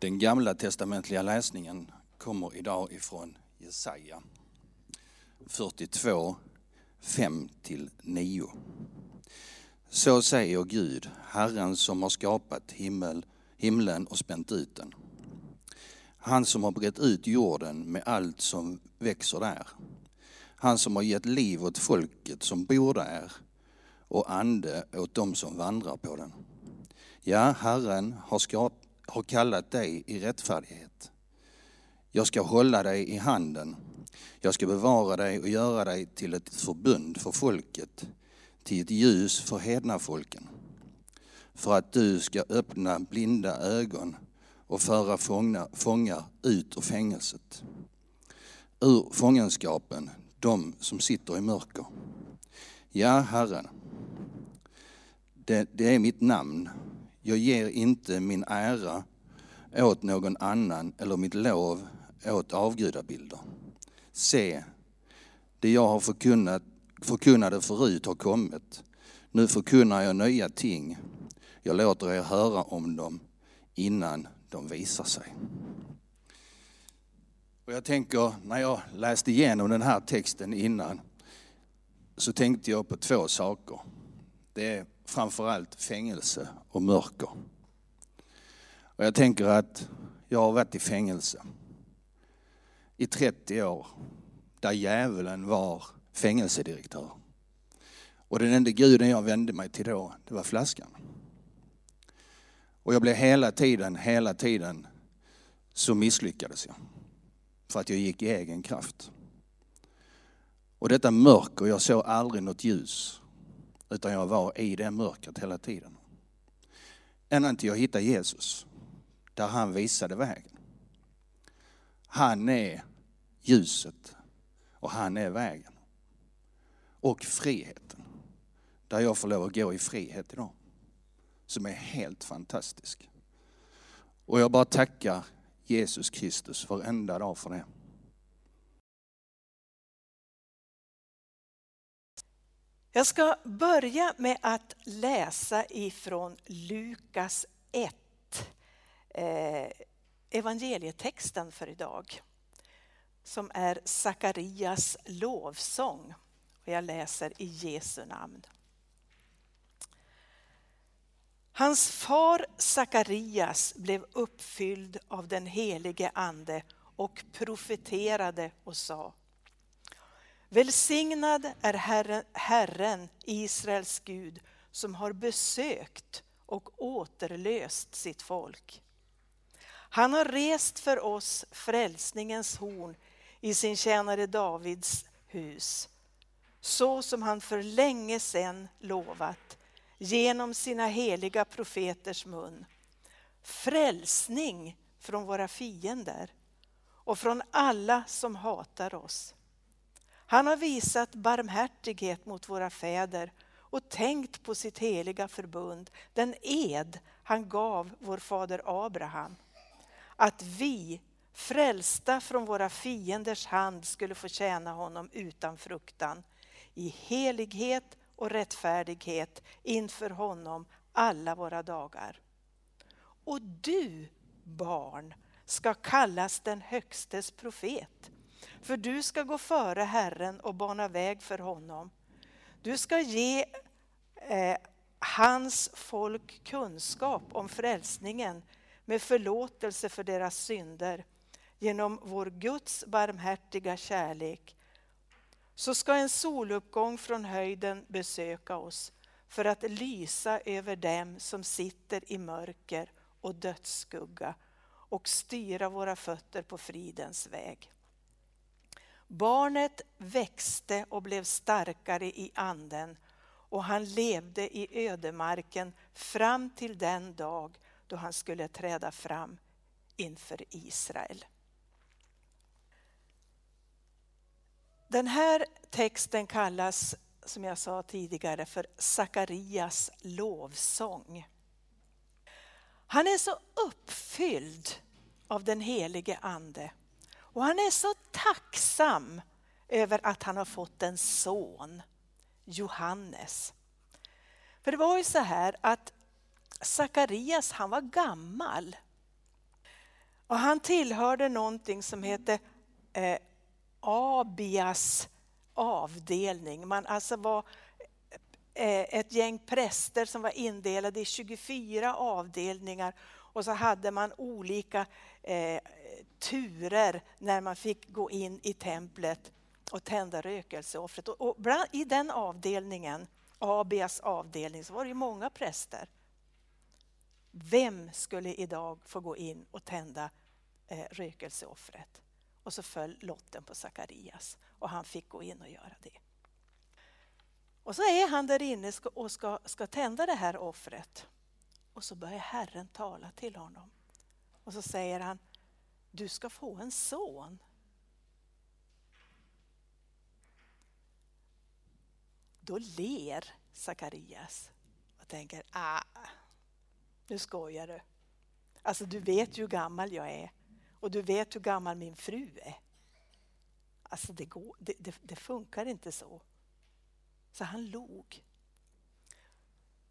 Den gamla testamentliga läsningen kommer idag ifrån Jesaja 42, 5-9. Så säger Gud, Herren som har skapat himmel, himlen och spänt ut den. Han som har brett ut jorden med allt som växer där. Han som har gett liv åt folket som bor där och ande åt dem som vandrar på den. Ja, Herren har, skapat har kallat dig i rättfärdighet. Jag ska hålla dig i handen. Jag ska bevara dig och göra dig till ett förbund för folket, till ett ljus för hedna folken. För att du ska öppna blinda ögon och föra fångar, fångar ut ur fängelset. Ur fångenskapen, de som sitter i mörker. Ja, Herren, det, det är mitt namn. Jag ger inte min ära åt någon annan eller mitt lov åt avgudabilder. Se, det jag har förkunnat, förkunnade förut har kommit. Nu förkunnar jag nya ting. Jag låter er höra om dem innan de visar sig. Och jag tänker, när jag läste igenom den här texten innan, så tänkte jag på två saker. Det är framförallt fängelse och mörker. Och jag tänker att jag har varit i fängelse i 30 år, där djävulen var fängelsedirektör. Och den enda guden jag vände mig till då, det var flaskan. Och jag blev hela tiden, hela tiden så misslyckades jag. För att jag gick i egen kraft. Och detta mörker, jag såg aldrig något ljus. Utan jag var i det mörkret hela tiden. Ända till jag hittade Jesus. Där han visade vägen. Han är ljuset och han är vägen. Och friheten. Där jag får lov att gå i frihet idag som är helt fantastisk. Och jag bara tackar Jesus Kristus varenda dag för det. Jag ska börja med att läsa ifrån Lukas 1, eh, evangelietexten för idag, som är Sakarias lovsång. Och jag läser i Jesu namn. Hans far Sakarias blev uppfylld av den helige ande och profeterade och sa Välsignad är Herren, Herren, Israels Gud, som har besökt och återlöst sitt folk. Han har rest för oss frälsningens horn i sin tjänare Davids hus, så som han för länge sedan lovat genom sina heliga profeters mun. Frälsning från våra fiender och från alla som hatar oss. Han har visat barmhärtighet mot våra fäder och tänkt på sitt heliga förbund, den ed han gav vår fader Abraham. Att vi, frälsta från våra fienders hand, skulle få tjäna honom utan fruktan, i helighet och rättfärdighet inför honom alla våra dagar. Och du, barn, ska kallas den Högstes profet. För du ska gå före Herren och bana väg för honom. Du ska ge eh, hans folk kunskap om frälsningen med förlåtelse för deras synder genom vår Guds barmhärtiga kärlek så ska en soluppgång från höjden besöka oss för att lysa över dem som sitter i mörker och dödsskugga och styra våra fötter på fridens väg. Barnet växte och blev starkare i anden och han levde i ödemarken fram till den dag då han skulle träda fram inför Israel. Den här texten kallas, som jag sa tidigare, för Sakarias lovsång. Han är så uppfylld av den helige Ande och han är så tacksam över att han har fått en son, Johannes. För det var ju så här att Sakarias han var gammal. Och han tillhörde någonting som hette eh, Abias avdelning. Man alltså var eh, ett gäng präster som var indelade i 24 avdelningar och så hade man olika eh, turer när man fick gå in i templet och tända rökelseoffret. Och, bland, I den avdelningen, Abias avdelning, så var det ju många präster. Vem skulle idag få gå in och tända eh, rökelseoffret? Och så föll lotten på Sakarias och han fick gå in och göra det. Och så är han där inne och ska, ska tända det här offret. Och så börjar Herren tala till honom. Och så säger han, du ska få en son. Då ler Sakarias och tänker, ah, nu skojar du. Alltså du vet ju hur gammal jag är och du vet hur gammal min fru är. Alltså det, går, det, det, det funkar inte så. Så han log.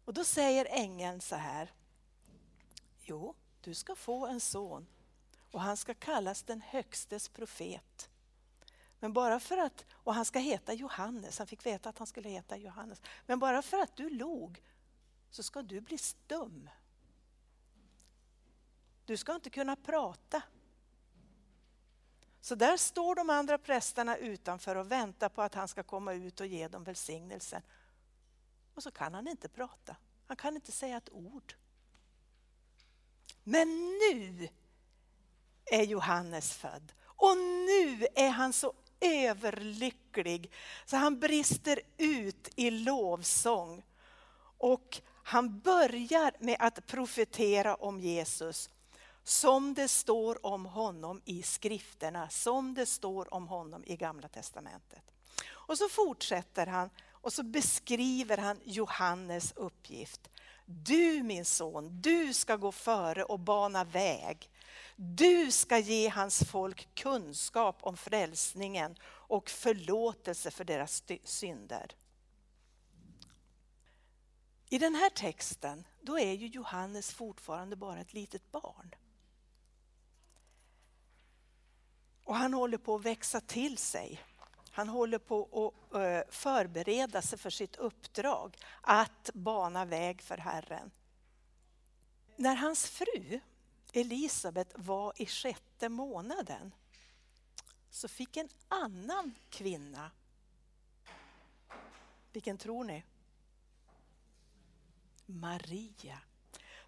Och då säger ängeln så här. Jo, du ska få en son och han ska kallas den högstes profet. Men bara för att, och han ska heta Johannes, han fick veta att han skulle heta Johannes. Men bara för att du log så ska du bli stum. Du ska inte kunna prata. Så där står de andra prästerna utanför och väntar på att han ska komma ut och ge dem välsignelsen. Och så kan han inte prata. Han kan inte säga ett ord. Men nu är Johannes född och nu är han så överlycklig så han brister ut i lovsång. Och han börjar med att profetera om Jesus som det står om honom i skrifterna, som det står om honom i Gamla Testamentet. Och så fortsätter han och så beskriver han Johannes uppgift. Du min son, du ska gå före och bana väg. Du ska ge hans folk kunskap om frälsningen och förlåtelse för deras synder. I den här texten, då är ju Johannes fortfarande bara ett litet barn. Och han håller på att växa till sig. Han håller på att förbereda sig för sitt uppdrag att bana väg för Herren. När hans fru Elisabet var i sjätte månaden så fick en annan kvinna, vilken tror ni? Maria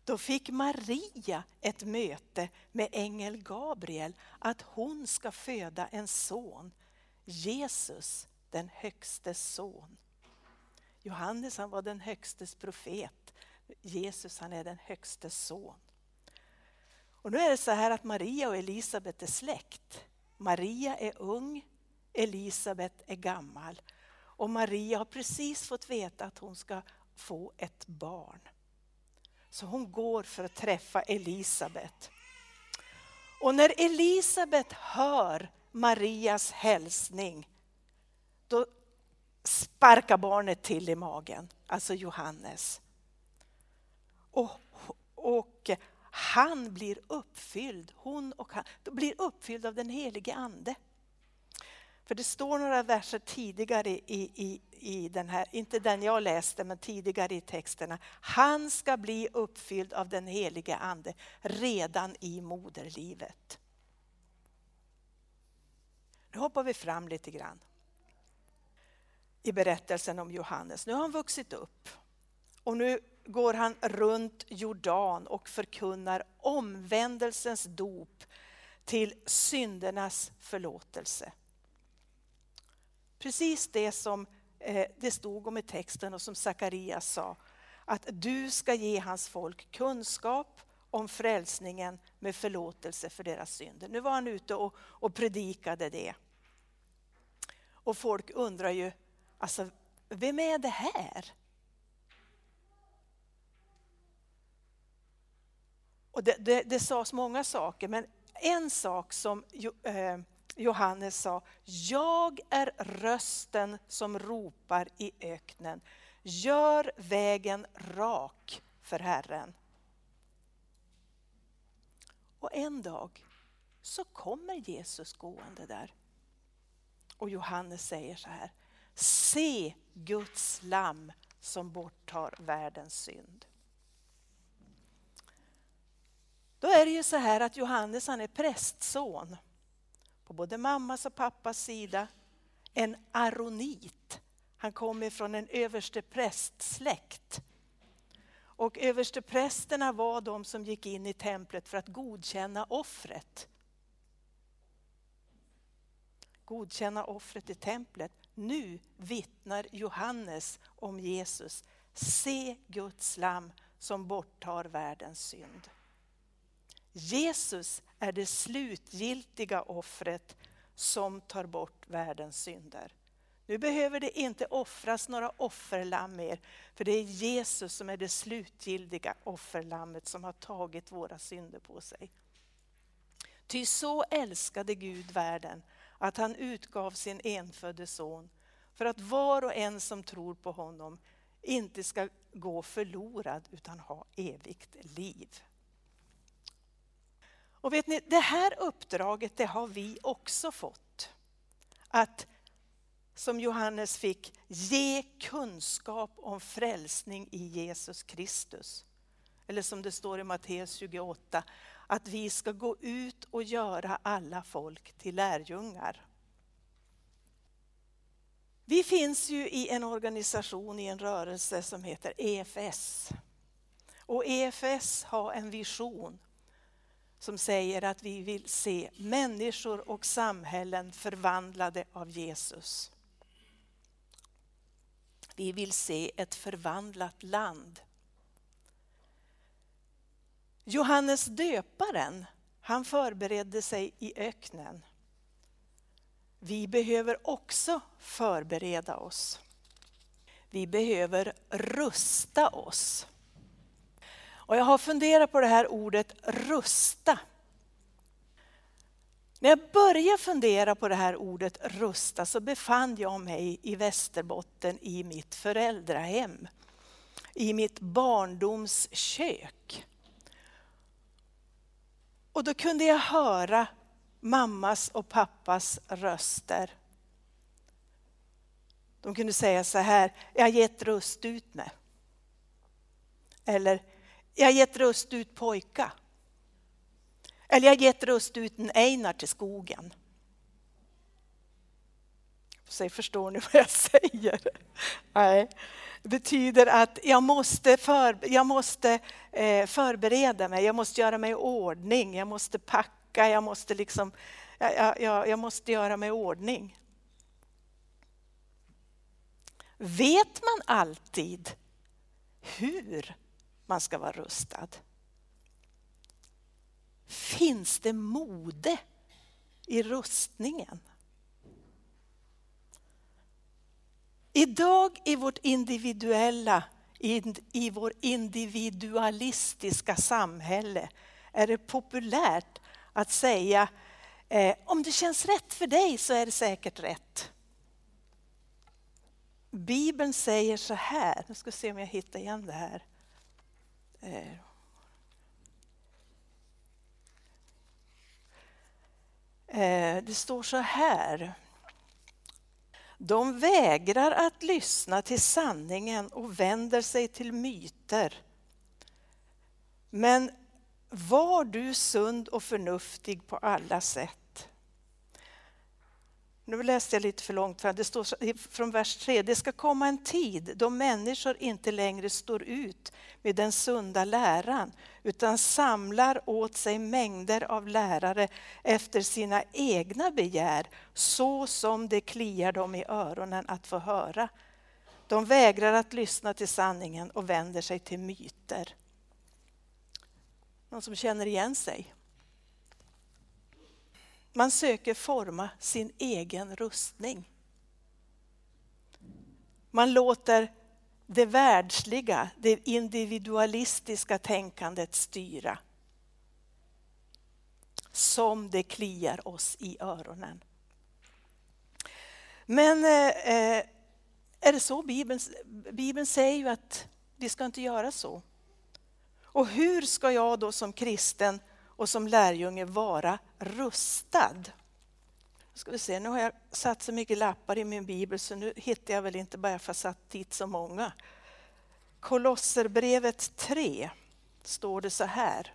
då fick Maria ett möte med ängel Gabriel att hon ska föda en son, Jesus, den högstes son. Johannes han var den högstes profet, Jesus han är den högstes son. Och nu är det så här att Maria och Elisabet är släkt. Maria är ung, Elisabet är gammal. Och Maria har precis fått veta att hon ska få ett barn. Så hon går för att träffa Elisabet. Och när Elisabet hör Marias hälsning, då sparkar barnet till i magen, alltså Johannes. Och, och han blir uppfylld, hon och han, blir uppfylld av den helige Ande. För det står några verser tidigare i, i, i den här, inte den jag läste, men tidigare i texterna. Han ska bli uppfylld av den helige Ande redan i moderlivet. Nu hoppar vi fram lite grann i berättelsen om Johannes. Nu har han vuxit upp och nu går han runt Jordan och förkunnar omvändelsens dop till syndernas förlåtelse. Precis det som eh, det stod om i texten och som Sakarias sa. Att du ska ge hans folk kunskap om frälsningen med förlåtelse för deras synder. Nu var han ute och, och predikade det. Och folk undrar ju, alltså vem är det här? Och det, det, det sades många saker, men en sak som eh, Johannes sa, jag är rösten som ropar i öknen. Gör vägen rak för Herren. Och en dag så kommer Jesus gående där. Och Johannes säger så här, se Guds lamm som borttar världens synd. Då är det ju så här att Johannes han är prästson på både mammas och pappas sida. En aronit. Han kommer från en överste prästsläkt. Och översteprästerna var de som gick in i templet för att godkänna offret. Godkänna offret i templet. Nu vittnar Johannes om Jesus. Se Guds lam som borttar världens synd. Jesus är det slutgiltiga offret som tar bort världens synder. Nu behöver det inte offras några offerlamm mer, för det är Jesus som är det slutgiltiga offerlammet som har tagit våra synder på sig. Ty så älskade Gud världen att han utgav sin enfödde son för att var och en som tror på honom inte ska gå förlorad utan ha evigt liv. Och vet ni, det här uppdraget det har vi också fått. Att som Johannes fick, ge kunskap om frälsning i Jesus Kristus. Eller som det står i Matteus 28, att vi ska gå ut och göra alla folk till lärjungar. Vi finns ju i en organisation, i en rörelse som heter EFS. Och EFS har en vision som säger att vi vill se människor och samhällen förvandlade av Jesus. Vi vill se ett förvandlat land. Johannes döparen, han förberedde sig i öknen. Vi behöver också förbereda oss. Vi behöver rusta oss. Och jag har funderat på det här ordet rusta. När jag började fundera på det här ordet rusta så befann jag mig i Västerbotten i mitt föräldrahem. I mitt barndoms kök. Och då kunde jag höra mammas och pappas röster. De kunde säga så här, jag har gett rust ut med. Eller, jag har gett röst ut pojka. Eller jag har gett röst ut en Einar till skogen. Så förstår ni vad jag säger? Nej. Det betyder att jag måste, för, jag måste eh, förbereda mig, jag måste göra mig i ordning, jag måste packa, jag måste, liksom, jag, jag, jag måste göra mig i ordning. Vet man alltid hur man ska vara rustad? Finns det mode i rustningen? Idag i vårt individuella, i vår individualistiska samhälle är det populärt att säga eh, om det känns rätt för dig så är det säkert rätt. Bibeln säger så här, nu ska vi se om jag hittar igen det här. Eh. Eh, det står så här. De vägrar att lyssna till sanningen och vänder sig till myter. Men var du sund och förnuftig på alla sätt. Nu läste jag lite för långt fram. Det står från vers 3. Det ska komma en tid då människor inte längre står ut med den sunda läran utan samlar åt sig mängder av lärare efter sina egna begär så som det kliar dem i öronen att få höra. De vägrar att lyssna till sanningen och vänder sig till myter. Någon som känner igen sig? Man söker forma sin egen rustning. Man låter det världsliga, det individualistiska tänkandet styra. Som det kliar oss i öronen. Men eh, eh är det så Bibeln, Bibeln säger ju att vi ska inte göra så. Och hur ska jag då som kristen och som lärjunge vara rustad. Ska vi se, nu har jag satt så mycket lappar i min bibel så nu hittar jag väl inte bara för att jag satt dit så många. Kolosserbrevet 3 står det så här.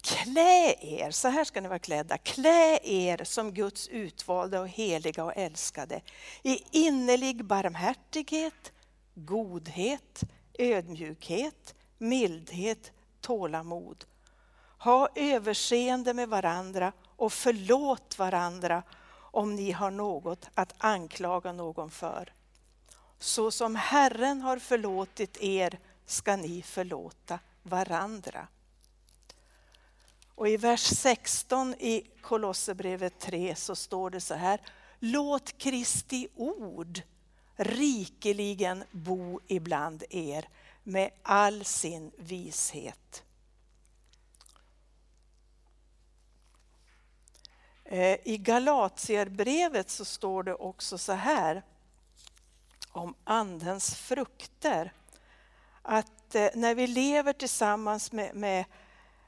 Klä er, så här ska ni vara klädda, klä er som Guds utvalda och heliga och älskade i innerlig barmhärtighet, godhet, ödmjukhet, mildhet, tålamod. Ha överseende med varandra och förlåt varandra om ni har något att anklaga någon för. Så som Herren har förlåtit er ska ni förlåta varandra. Och i vers 16 i Kolosserbrevet 3 så står det så här. Låt Kristi ord rikeligen bo ibland er med all sin vishet. Eh, I Galatierbrevet så står det också så här om Andens frukter. Att eh, när vi lever tillsammans med, med,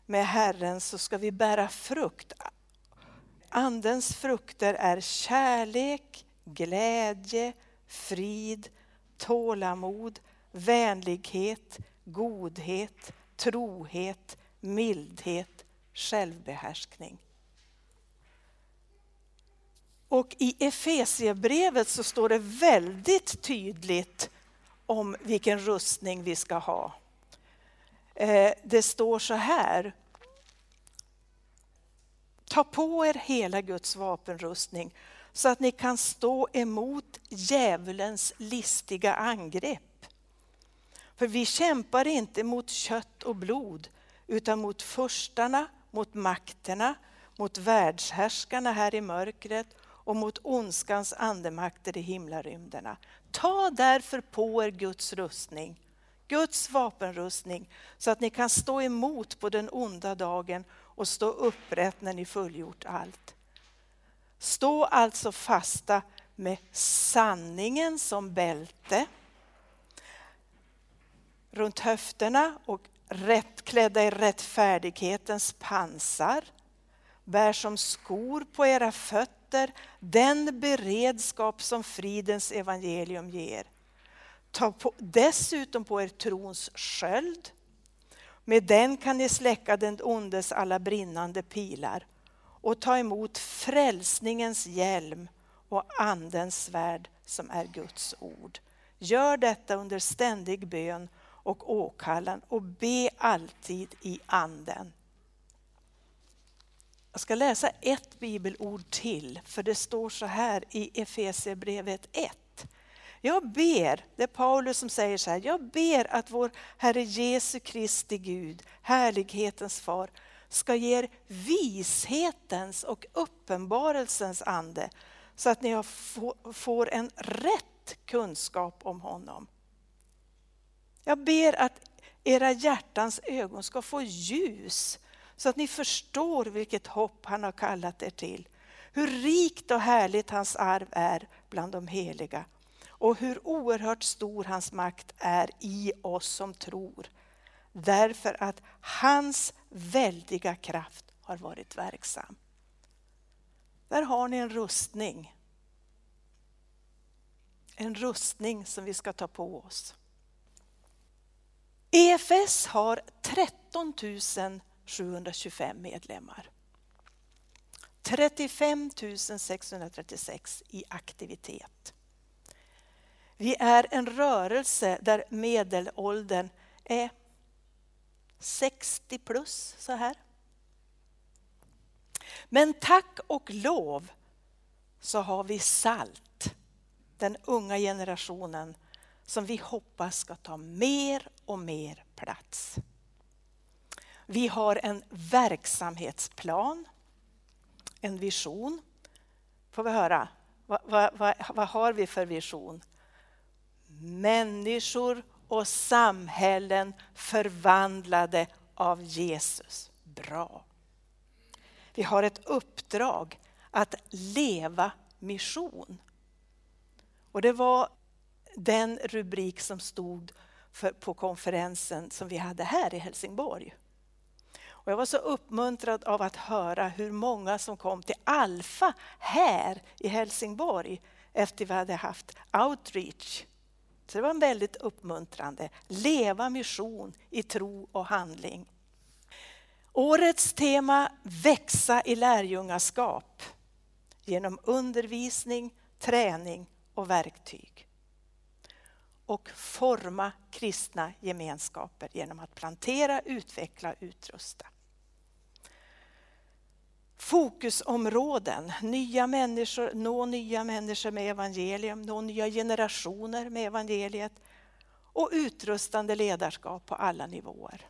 med Herren så ska vi bära frukt. Andens frukter är kärlek, glädje, frid, tålamod, vänlighet, godhet, trohet, mildhet, självbehärskning. Och i Efesiebrevet så står det väldigt tydligt om vilken rustning vi ska ha. Eh, det står så här. Ta på er hela Guds vapenrustning så att ni kan stå emot djävulens listiga angrepp. För vi kämpar inte mot kött och blod utan mot förstarna, mot makterna, mot världshärskarna här i mörkret och mot ondskans andemakter i himlarymderna. Ta därför på er Guds rustning, Guds vapenrustning, så att ni kan stå emot på den onda dagen och stå upprätt när ni fullgjort allt. Stå alltså fasta med sanningen som bälte runt höfterna och rätt, klädda i rättfärdighetens pansar. Bär som skor på era fötter den beredskap som fridens evangelium ger. Ta på, dessutom på er trons sköld. Med den kan ni släcka den ondes alla brinnande pilar och ta emot frälsningens hjälm och andens svärd som är Guds ord. Gör detta under ständig bön och åkallan och be alltid i anden. Jag ska läsa ett bibelord till, för det står så här i Efesierbrevet 1. Jag ber, det är Paulus som säger så här, jag ber att vår Herre Jesu Kristi Gud, härlighetens far, ska ge er vishetens och uppenbarelsens ande, så att ni får en rätt kunskap om honom. Jag ber att era hjärtans ögon ska få ljus så att ni förstår vilket hopp han har kallat er till. Hur rikt och härligt hans arv är bland de heliga och hur oerhört stor hans makt är i oss som tror. Därför att hans väldiga kraft har varit verksam. Där har ni en rustning. En rustning som vi ska ta på oss. EFS har 13 725 medlemmar. 35 636 i aktivitet. Vi är en rörelse där medelåldern är 60 plus så här. Men tack och lov så har vi SALT, den unga generationen som vi hoppas ska ta mer och mer plats. Vi har en verksamhetsplan, en vision. Får vi höra, vad, vad, vad, vad har vi för vision? Människor och samhällen förvandlade av Jesus. Bra. Vi har ett uppdrag att leva mission. Och det var den rubrik som stod för, på konferensen som vi hade här i Helsingborg. Och jag var så uppmuntrad av att höra hur många som kom till Alfa här i Helsingborg efter vi hade haft outreach. Så det var väldigt uppmuntrande. Leva mission i tro och handling. Årets tema växa i lärjungaskap genom undervisning, träning och verktyg. Och forma kristna gemenskaper genom att plantera, utveckla och utrusta. Fokusområden, nya människor, nå nya människor med evangelium, nå nya generationer med evangeliet och utrustande ledarskap på alla nivåer.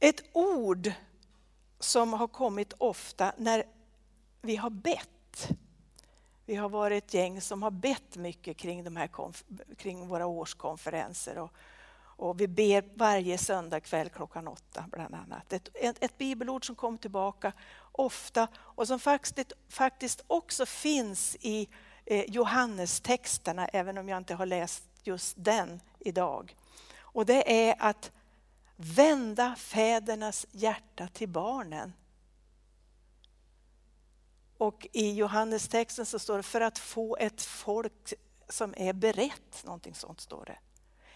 Ett ord som har kommit ofta när vi har bett. Vi har varit ett gäng som har bett mycket kring, de här kring våra årskonferenser. Och, och vi ber varje söndag kväll klockan åtta bland annat. Ett, ett, ett bibelord som kommer tillbaka ofta och som faktiskt, faktiskt också finns i eh, Johannestexterna, även om jag inte har läst just den idag. Och det är att vända fädernas hjärta till barnen. Och i Johannestexten så står det för att få ett folk som är berett, någonting sånt står det.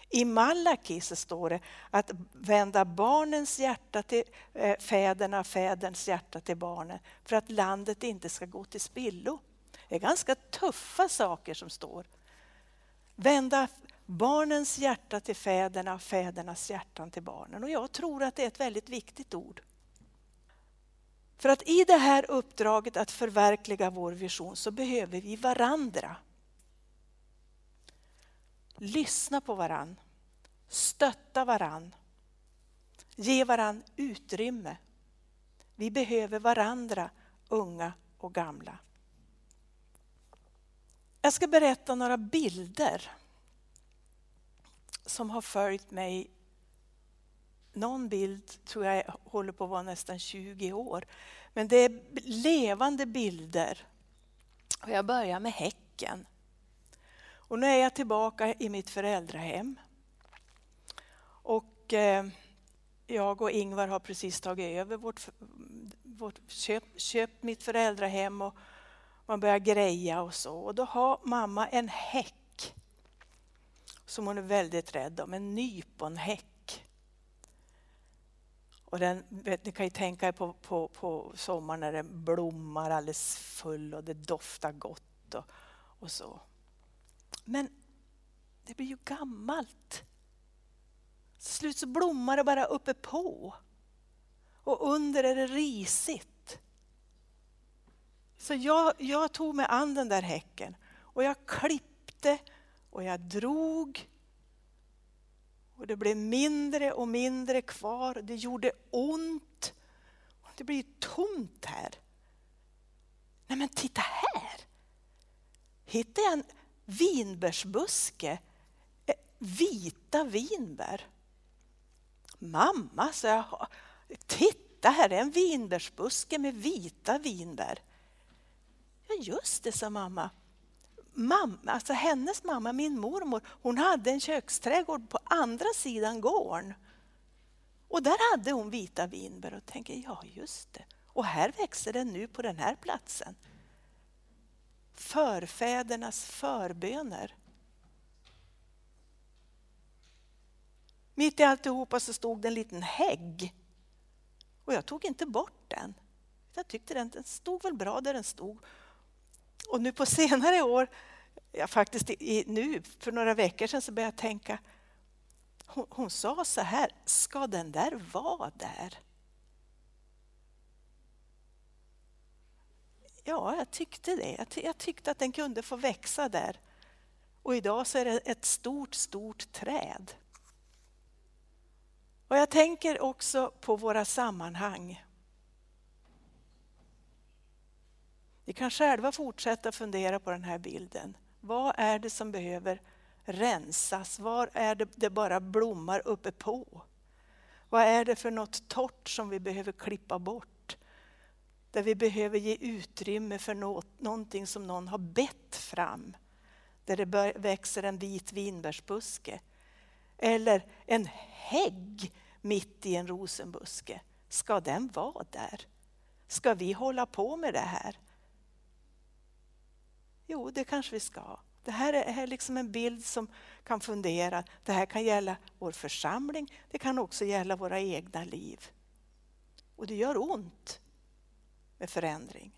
I Malaki så står det att vända barnens hjärta till eh, fäderna, fäderns hjärta till barnen för att landet inte ska gå till spillo. Det är ganska tuffa saker som står. Vända barnens hjärta till fäderna, fädernas hjärtan till barnen. Och jag tror att det är ett väldigt viktigt ord. För att i det här uppdraget att förverkliga vår vision så behöver vi varandra. Lyssna på varann. Stötta varann. Ge varann utrymme. Vi behöver varandra, unga och gamla. Jag ska berätta några bilder som har följt mig. Någon bild tror jag håller på att vara nästan 20 år. Men det är levande bilder. Och jag börjar med häcken. Och nu är jag tillbaka i mitt föräldrahem. Och eh, jag och Ingvar har precis tagit över vårt, vårt köpt, köpt mitt föräldrahem och man börjar greja och så. Och då har mamma en häck som hon är väldigt rädd om, en nyponhäck. Och den, vet, ni kan ju tänka er på, på, på sommaren när den blommar alldeles full och det doftar gott och, och så. Men det blir ju gammalt. Till slut så blommar det bara uppe på. Och under är det risigt. Så jag, jag tog mig an den där häcken och jag klippte och jag drog. Och det blev mindre och mindre kvar. Det gjorde ont. Det blir tomt här. Nej men titta här! Hittade jag en vinbärsbuske. Eh, vita vinbär. Mamma, sa jag, titta här är en vinbärsbuske med vita vinbär. Ja just det, sa mamma mamma, alltså hennes mamma, min mormor, hon hade en köksträdgård på andra sidan gården. Och där hade hon vita vinbär och tänker, ja just det. Och här växer den nu på den här platsen. Förfädernas förböner. Mitt i alltihopa så stod det en liten hägg. Och jag tog inte bort den. Jag tyckte den, den stod väl bra där den stod. Och nu på senare år, ja, faktiskt i, nu för några veckor sedan, så började jag tänka, hon, hon sa så här, ska den där vara där? Ja, jag tyckte det. Jag, ty jag, tyckte att den kunde få växa där. Och idag så är det ett stort, stort träd. Och jag tänker också på våra sammanhang. Vi kan själva fortsätta fundera på den här bilden. Vad är det som behöver rensas? Var är det det bara blommar uppe på? Vad är det för något torrt som vi behöver klippa bort? Där vi behöver ge utrymme för något, någonting som någon har bett fram. Där det växer en vit vinbärsbuske. Eller en hägg mitt i en rosenbuske. Ska den vara där? Ska vi hålla på med det här? Jo, det kanske vi ska. Det här är liksom en bild som kan fundera. Det här kan gälla vår församling, det kan också gälla våra egna liv. Och det gör ont med förändring.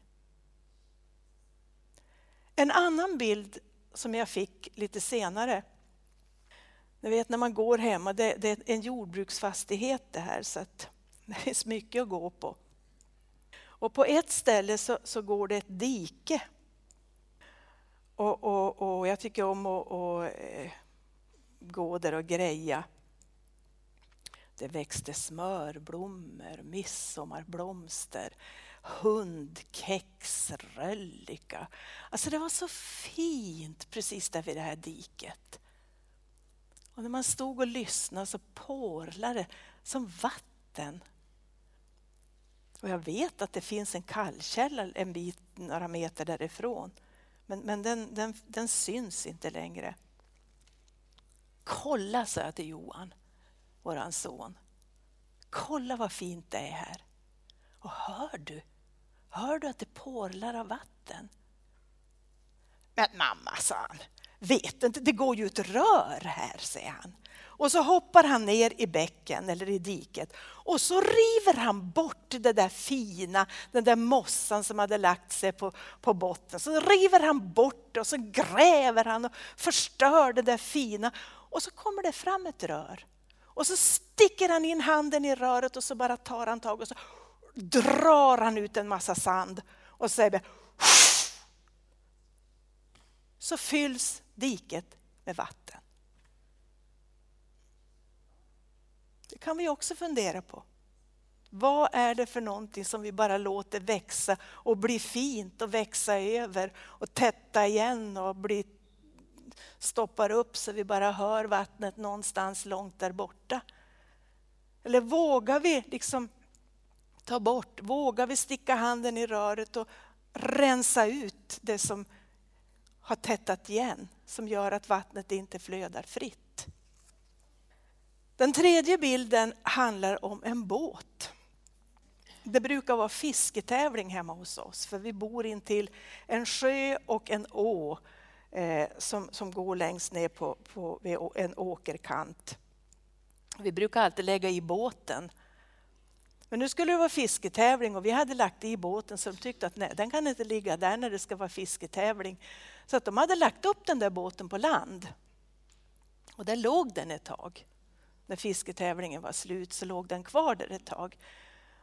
En annan bild som jag fick lite senare. Ni vet när man går hemma, det, det är en jordbruksfastighet det här så att det finns mycket att gå på. Och på ett ställe så, så går det ett dike. Och, och, och jag tycker om att och, eh, gå där och greja. Det växte smörblommor, midsommarblomster, hundkex, röllika. Alltså det var så fint precis där vid det här diket. Och när man stod och lyssnade så porlade det som vatten. Och jag vet att det finns en kallkälla en bit, några meter därifrån. Men, men den, den, den syns inte längre. Kolla, sa jag till Johan, våran son. Kolla vad fint det är här. Och hör du? Hör du att det porlar av vatten? Men mamma, sa han, vet inte, det går ju ett rör här, säger han. Och så hoppar han ner i bäcken eller i diket och så river han bort det där fina, den där mossan som hade lagt sig på, på botten. Så river han bort det och så gräver han och förstör det där fina. Och så kommer det fram ett rör. Och så sticker han in handen i röret och så bara tar han tag och så drar han ut en massa sand och säger så fylls diket med vatten. Det kan vi också fundera på. Vad är det för någonting som vi bara låter växa och bli fint och växa över och tätta igen och bli, stoppar upp så vi bara hör vattnet någonstans långt där borta? Eller vågar vi liksom ta bort, vågar vi sticka handen i röret och rensa ut det som har tättat igen, som gör att vattnet inte flödar fritt. Den tredje bilden handlar om en båt. Det brukar vara fisketävling hemma hos oss för vi bor intill en sjö och en å eh, som, som går längst ner på, på en åkerkant. Vi brukar alltid lägga i båten. Men nu skulle det vara fisketävling och vi hade lagt i båten så de tyckte att nej, den kan inte ligga där när det ska vara fisketävling. Så att de hade lagt upp den där båten på land. Och där låg den ett tag. När fisketävlingen var slut så låg den kvar där ett tag.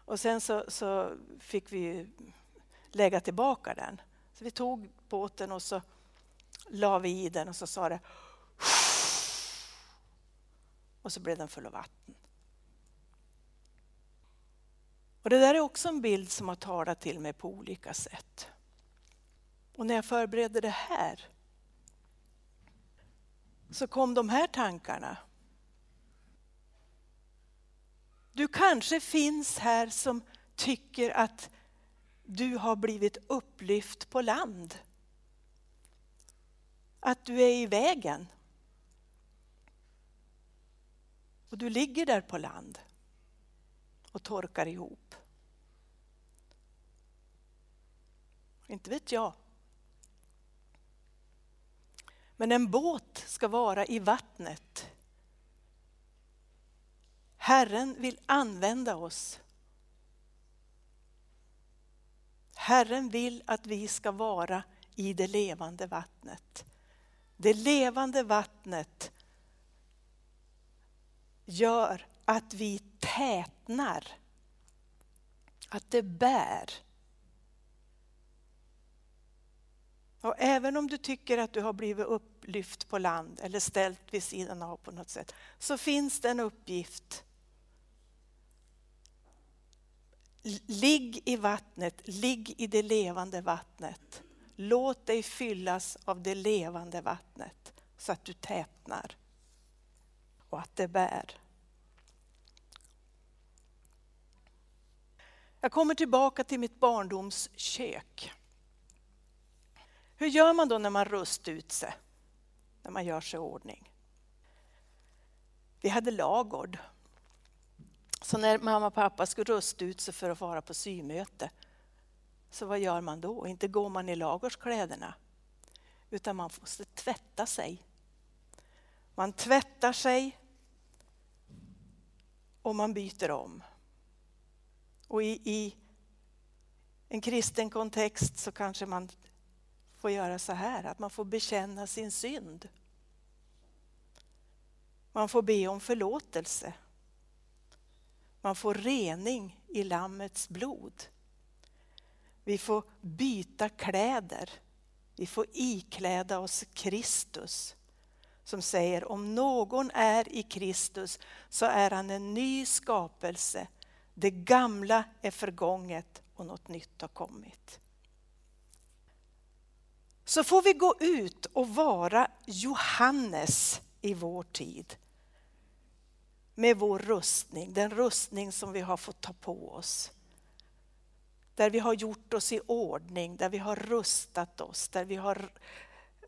Och sen så, så fick vi lägga tillbaka den. Så vi tog båten och så la vi i den och så sa det och så blev den full av vatten. Och det där är också en bild som har talat till mig på olika sätt. Och när jag förberedde det här så kom de här tankarna. Du kanske finns här som tycker att du har blivit upplyft på land. Att du är i vägen. Och du ligger där på land och torkar ihop. Inte vet jag. Men en båt ska vara i vattnet. Herren vill använda oss. Herren vill att vi ska vara i det levande vattnet. Det levande vattnet gör att vi tätnar. Att det bär. Och även om du tycker att du har blivit upplyft på land eller ställt vid sidan av på något sätt, så finns det en uppgift. Ligg i vattnet, ligg i det levande vattnet. Låt dig fyllas av det levande vattnet så att du tätnar och att det bär. Jag kommer tillbaka till mitt barndomskök. Hur gör man då när man rust ut sig? När man gör sig i ordning? Vi hade lagård. Så när mamma och pappa skulle rusta ut sig för att vara på symöte, så vad gör man då? Inte går man i lagerskläderna, utan man måste tvätta sig. Man tvättar sig och man byter om. Och i, i en kristen kontext så kanske man får göra så här, att man får bekänna sin synd. Man får be om förlåtelse. Man får rening i Lammets blod. Vi får byta kläder. Vi får ikläda oss Kristus som säger om någon är i Kristus så är han en ny skapelse. Det gamla är förgånget och något nytt har kommit. Så får vi gå ut och vara Johannes i vår tid. Med vår rustning, den rustning som vi har fått ta på oss. Där vi har gjort oss i ordning, där vi har rustat oss, där vi har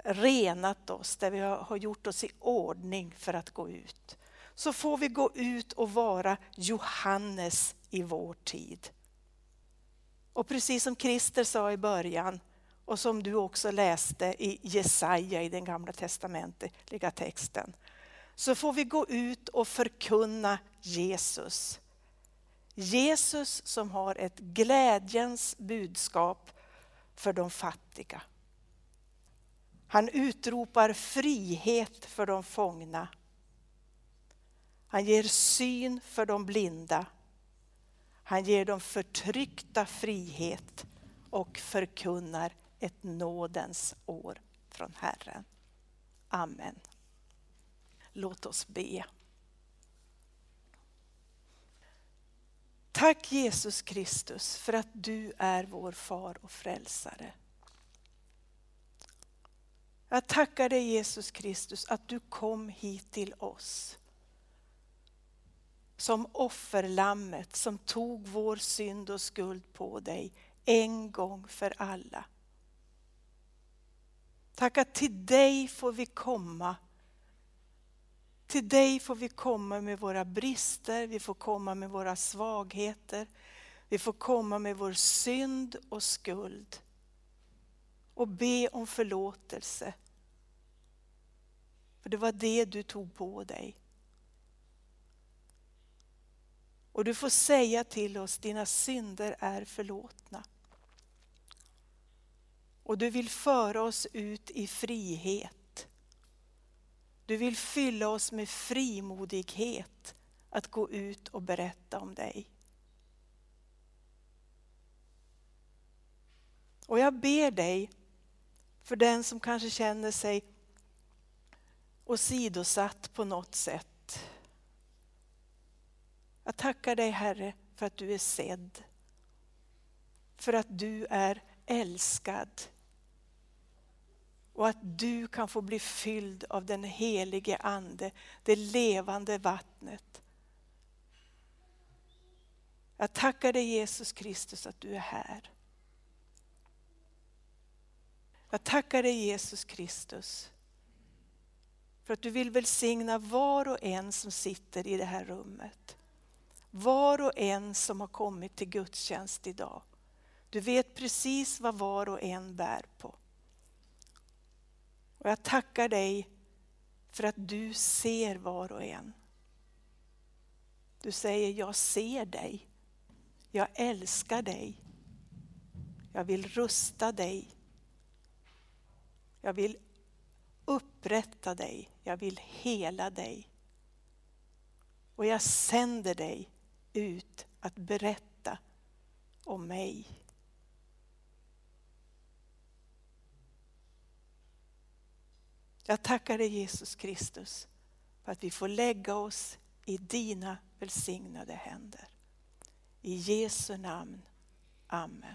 renat oss, där vi har gjort oss i ordning för att gå ut. Så får vi gå ut och vara Johannes i vår tid. Och precis som Christer sa i början och som du också läste i Jesaja i den gamla testamentliga texten, så får vi gå ut och förkunna Jesus. Jesus som har ett glädjens budskap för de fattiga. Han utropar frihet för de fångna. Han ger syn för de blinda. Han ger de förtryckta frihet och förkunnar ett nådens år från Herren. Amen. Låt oss be. Tack Jesus Kristus för att du är vår far och frälsare. Jag tackar dig Jesus Kristus att du kom hit till oss. Som offerlammet som tog vår synd och skuld på dig en gång för alla. Tack att till dig får vi komma. Till dig får vi komma med våra brister, vi får komma med våra svagheter. Vi får komma med vår synd och skuld och be om förlåtelse. För det var det du tog på dig. Och du får säga till oss, dina synder är förlåtna. Och du vill föra oss ut i frihet. Du vill fylla oss med frimodighet att gå ut och berätta om dig. Och jag ber dig för den som kanske känner sig åsidosatt på något sätt. Jag tackar dig Herre för att du är sedd. För att du är älskad. Och att du kan få bli fylld av den helige Ande, det levande vattnet. Jag tackar dig Jesus Kristus att du är här. Jag tackar dig Jesus Kristus för att du vill välsigna var och en som sitter i det här rummet. Var och en som har kommit till gudstjänst idag. Du vet precis vad var och en bär på. Och jag tackar dig för att du ser var och en. Du säger, jag ser dig. Jag älskar dig. Jag vill rusta dig. Jag vill upprätta dig. Jag vill hela dig. Och jag sänder dig ut att berätta om mig. Jag tackar dig Jesus Kristus för att vi får lägga oss i dina välsignade händer. I Jesu namn. Amen.